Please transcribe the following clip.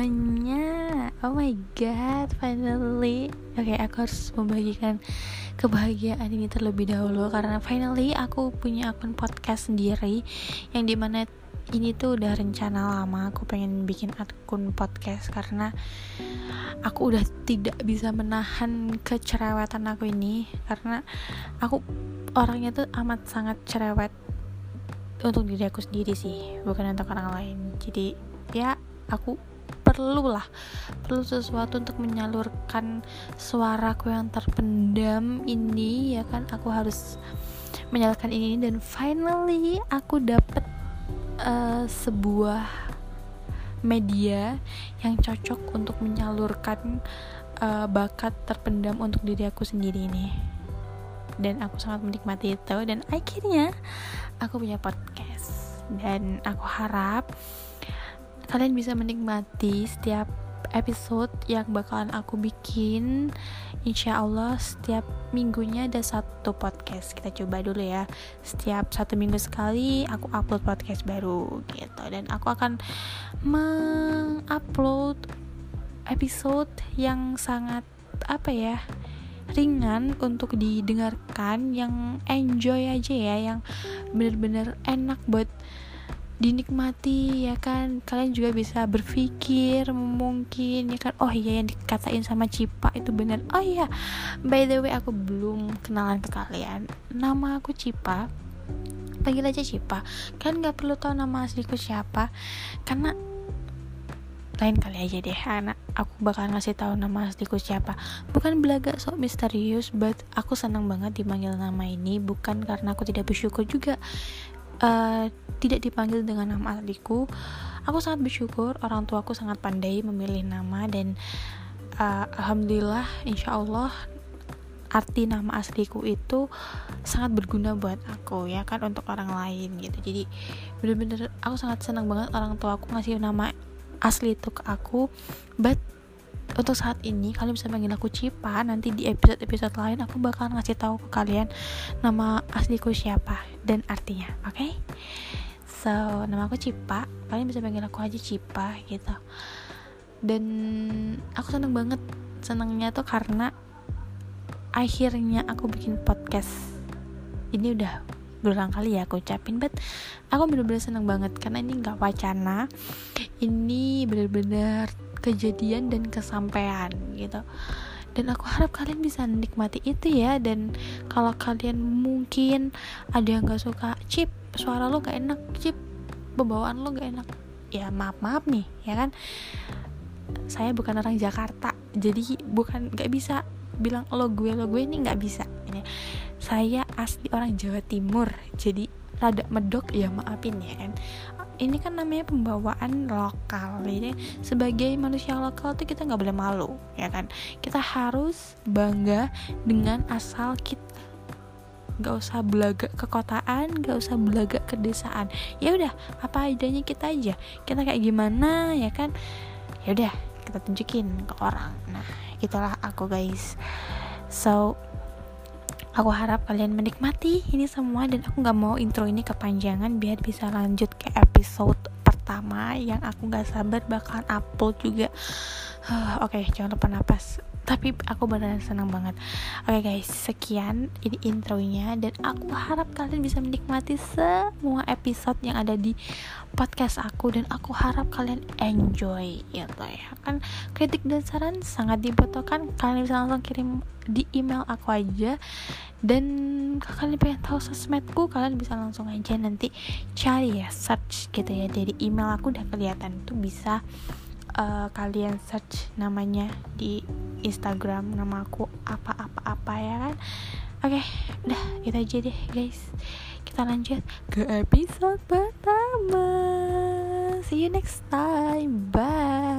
semuanya. Oh my god, finally. Oke, okay, aku harus membagikan kebahagiaan ini terlebih dahulu Karena finally aku punya akun podcast sendiri Yang di mana ini tuh udah rencana lama Aku pengen bikin akun podcast Karena aku udah tidak bisa menahan kecerewetan aku ini Karena aku orangnya tuh amat sangat cerewet untuk diri aku sendiri sih bukan untuk orang lain. Jadi ya aku perlu lah perlu sesuatu untuk menyalurkan suaraku yang terpendam ini ya kan? Aku harus menyalurkan ini dan finally aku dapet uh, sebuah media yang cocok untuk menyalurkan uh, bakat terpendam untuk diri aku sendiri ini. Dan aku sangat menikmati itu dan akhirnya aku punya podcast. Dan aku harap kalian bisa menikmati setiap episode yang bakalan aku bikin. Insya Allah setiap minggunya ada satu podcast. Kita coba dulu ya. Setiap satu minggu sekali aku upload podcast baru gitu. Dan aku akan mengupload episode yang sangat apa ya ringan untuk didengarkan yang enjoy aja ya yang bener-bener enak buat dinikmati ya kan? Kalian juga bisa berpikir mungkin ya kan? Oh iya yang dikatain sama Cipa itu bener. Oh iya by the way aku belum kenalan ke kalian. Nama aku Cipa. Panggil aja Cipa. Kan nggak perlu tahu nama asliku siapa. Karena lain kali aja deh anak aku bakal ngasih tahu nama asliku siapa. Bukan belaga sok misterius but aku senang banget dipanggil nama ini. Bukan karena aku tidak bersyukur juga uh, tidak dipanggil dengan nama asliku aku sangat bersyukur orang tuaku sangat pandai memilih nama dan uh, alhamdulillah insya Allah arti nama asliku itu sangat berguna buat aku ya kan untuk orang lain gitu. Jadi bener-bener aku sangat senang banget orang tua aku ngasih nama asli itu ke aku but untuk saat ini kalian bisa panggil aku Cipa. Nanti di episode-episode lain aku bakal ngasih tahu ke kalian nama asliku siapa dan artinya oke? Okay? so nama aku Cipa. Kalian bisa panggil aku aja Cipa gitu. Dan aku seneng banget. Senengnya tuh karena akhirnya aku bikin podcast. Ini udah berulang kali ya aku ucapin but aku bener-bener seneng banget karena ini nggak wacana. Ini bener-bener kejadian dan kesampaian gitu. Dan aku harap kalian bisa nikmati itu ya dan kalau kalian mungkin ada yang gak suka chip suara lo gak enak chip pembawaan lo gak enak. Ya maaf maaf nih ya kan? Saya bukan orang Jakarta jadi bukan gak bisa bilang lo gue lo gue ini nggak bisa ini. Saya asli orang Jawa Timur jadi rada medok ya maafin ya kan ini kan namanya pembawaan lokal. Jadi sebagai manusia lokal tuh kita nggak boleh malu ya kan? Kita harus bangga dengan asal kita nggak usah belaga ke kotaan nggak usah belaga ke desaan ya udah apa adanya kita aja. Kita kayak gimana ya kan? Ya udah kita tunjukin ke orang. Nah itulah aku guys. So Aku harap kalian menikmati ini semua dan aku gak mau intro ini kepanjangan biar bisa lanjut ke episode pertama yang aku gak sabar bakalan upload juga. Uh, Oke, okay, jangan lupa napas. Tapi aku beneran senang banget. Oke okay guys sekian ini intronya. Dan aku harap kalian bisa menikmati semua episode yang ada di podcast aku. Dan aku harap kalian enjoy toh ya. Kan kritik dan saran sangat dibutuhkan. Kalian bisa langsung kirim di email aku aja. Dan kalau kalian pengen tahu sosmedku kalian bisa langsung aja nanti cari ya search gitu ya. Dari email aku udah kelihatan tuh bisa uh, kalian search namanya di Instagram nama aku apa-apa-apa ya kan? Oke okay, udah itu aja deh guys. Kita lanjut ke episode pertama. See you next time. Bye